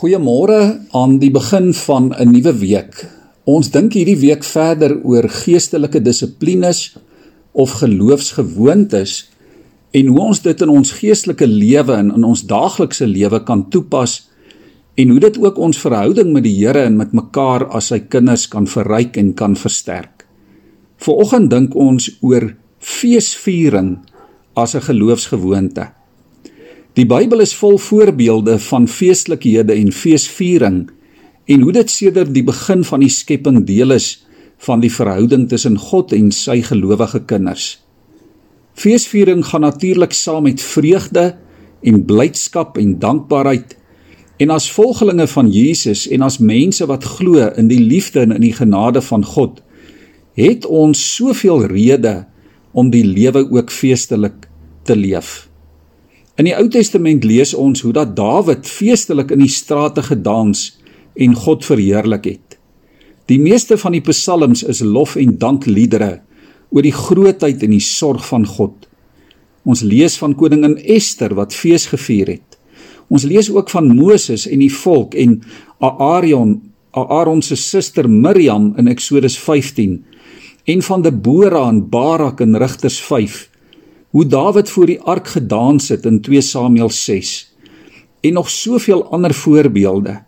Goeiemôre aan die begin van 'n nuwe week. Ons dink hierdie week verder oor geestelike dissiplines of geloofsgewoontes en hoe ons dit in ons geestelike lewe en in ons daaglikse lewe kan toepas en hoe dit ook ons verhouding met die Here en met mekaar as sy kinders kan verryk en kan versterk. Vanoggend dink ons oor feesviering as 'n geloofsgewoonte. Die Bybel is vol voorbeelde van feestelikhede en feesviering en hoe dit sedert die begin van die skepping deel is van die verhouding tussen God en sy gelowige kinders. Feesviering gaan natuurlik saam met vreugde en blydskap en dankbaarheid en as volgelinge van Jesus en as mense wat glo in die liefde en in die genade van God het ons soveel redes om die lewe ook feestelik te leef. In die Ou Testament lees ons hoe dat Dawid feestelik in die strate gedans en God verheerlik het. Die meeste van die psalms is lof en dankliedere oor die grootheid en die sorg van God. Ons lees van koningin Ester wat fees gevier het. Ons lees ook van Moses en die volk en Aaron, Aaron se suster Miriam in Eksodus 15 en van Debora en Barak in Rigters hoe Dawid voor die ark gedans het in 2 Samuel 6 en nog soveel ander voorbeelde.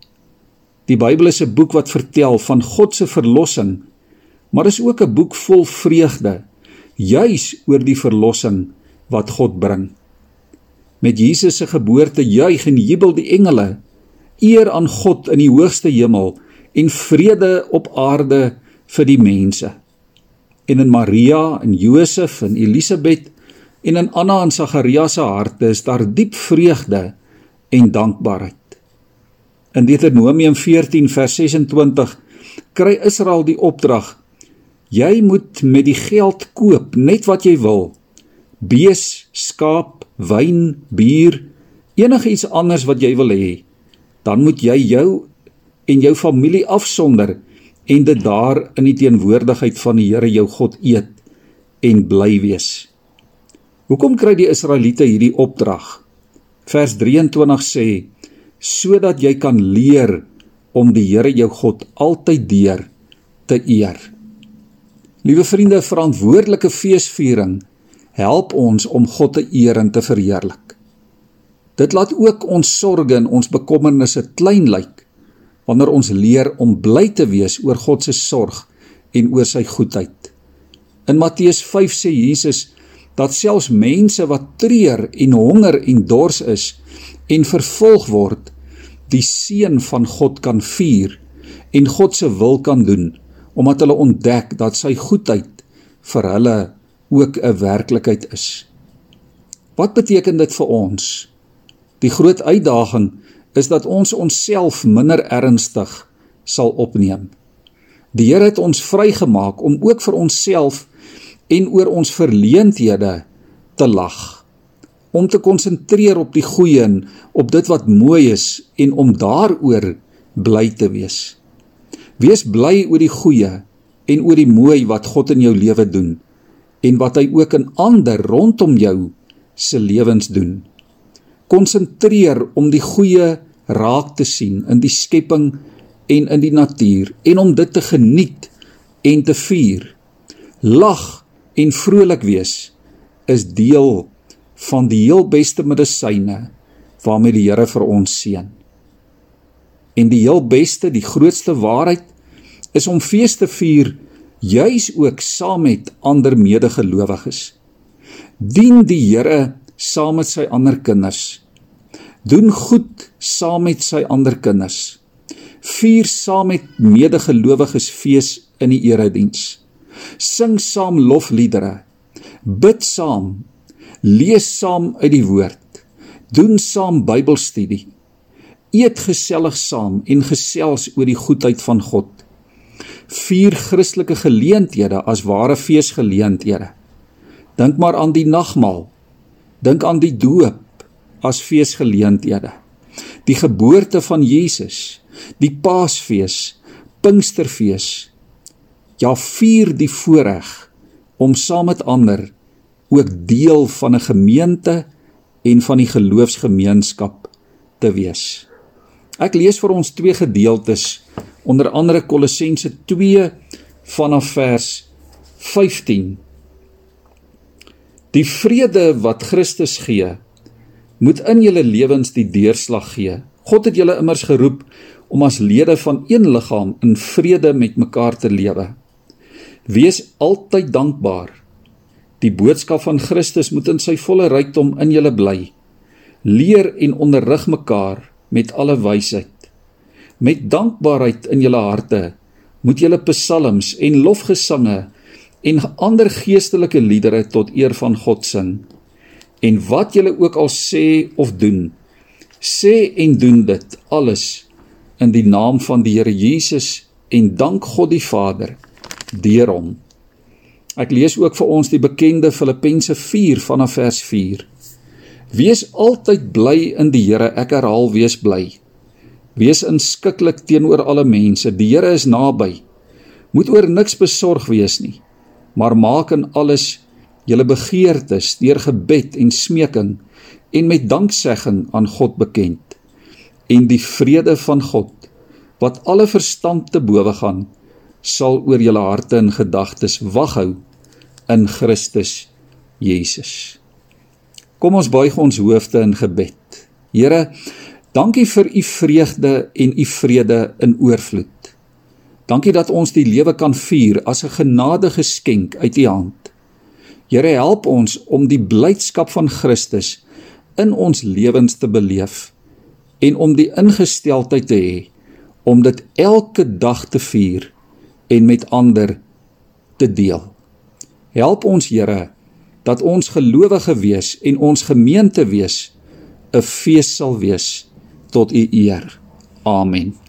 Die Bybel is 'n boek wat vertel van God se verlossing, maar is ook 'n boek vol vreugde, juis oor die verlossing wat God bring. Met Jesus se geboorte juig en jubel die engele, eer aan God in die hoogste hemel en vrede op aarde vir die mense. En in Maria en Josef en Elisabet En in Anna en Sagaria se harte is daar diep vreugde en dankbaarheid. In Deuteronomium 14 vers 26 kry Israel die opdrag: Jy moet met die geld koop net wat jy wil. Bees, skaap, wyn, bier, enigiets anders wat jy wil hê. Dan moet jy jou en jou familie afsonder en dit daar in die teenwoordigheid van die Here jou God eet en bly wees. Hoekom kry die Israeliete hierdie opdrag? Vers 23 sê sodat jy kan leer om die Here jou God altyd deur te eer. Liewe vriende, verantwoordelike feesviering help ons om God te eer en te verheerlik. Dit laat ook ons sorges en ons bekommernisse klein lyk wanneer ons leer om bly te wees oor God se sorg en oor sy goedheid. In Matteus 5 sê Jesus dat selfs mense wat treur en honger en dors is en vervolg word, die seën van God kan vier en God se wil kan doen omdat hulle ontdek dat sy goedheid vir hulle ook 'n werklikheid is. Wat beteken dit vir ons? Die groot uitdaging is dat ons onsself minder ernstig sal opneem. Die Here het ons vrygemaak om ook vir onsself en oor ons verleenthede te lag om te konsentreer op die goeie en op dit wat mooi is en om daaroor bly te wees. Wees bly oor die goeie en oor die mooi wat God in jou lewe doen en wat hy ook in ander rondom jou se lewens doen. Konsentreer om die goeie raak te sien in die skepping en in die natuur en om dit te geniet en te vier. Lag en vrolik wees is deel van die heel beste medisyne waarmee die Here vir ons seën. En die heel beste, die grootste waarheid is om fees te vier juis ook saam met ander medegelowiges. Dien die Here saam met sy ander kinders. Doen goed saam met sy ander kinders. Vier saam met medegelowiges fees in die erediens sing saam lofliedere, bid saam, lees saam uit die woord, doen saam Bybelstudie, eet gesellig saam en gesels oor die goedheid van God. Vier Christelike geleenthede as ware feesgeleenthede. Dink maar aan die nagmaal. Dink aan die doop as feesgeleenthede. Die geboorte van Jesus, die Paasfees, Pinksterfees, ja vier die voorreg om saam met ander ook deel van 'n gemeente en van die geloofsgemeenskap te wees. Ek lees vir ons twee gedeeltes, onder andere Kolossense 2 vanaf vers 15. Die vrede wat Christus gee, moet in julle lewens die deurslag gee. God het julle immers geroep om as lede van een liggaam in vrede met mekaar te lewe. Wees altyd dankbaar. Die boodskap van Christus moet in sy volle rykdom in julle bly. Leer en onderrig mekaar met alle wysheid. Met dankbaarheid in julle harte moet julle psalms en lofgesange en ander geestelike liedere tot eer van God sing. En wat julle ook al sê of doen, sê en doen dit alles in die naam van die Here Jesus en dank God die Vader deur hom. Ek lees ook vir ons die bekende Filippense 4 vanaf vers 4. Wees altyd bly in die Here, ek herhaal wees bly. Wees inskikkelik teenoor alle mense. Die Here is naby. Moet oor niks besorg wees nie, maar maak in alles julle begeertes deur gebed en smeking en met danksegging aan God bekend. En die vrede van God wat alle verstand te bowe gaan, sal oor julle harte en gedagtes waghou in Christus Jesus. Kom ons buig ons hoofde in gebed. Here, dankie vir u vreugde en u vrede in oorvloed. Dankie dat ons die lewe kan vier as 'n genadegeskenk uit u hand. Here, help ons om die blydskap van Christus in ons lewens te beleef en om die ingesteldheid te hê om dit elke dag te vier en met ander te deel. Help ons Here dat ons gelowige wees en ons gemeente wees 'n fees sal wees tot u eer. Amen.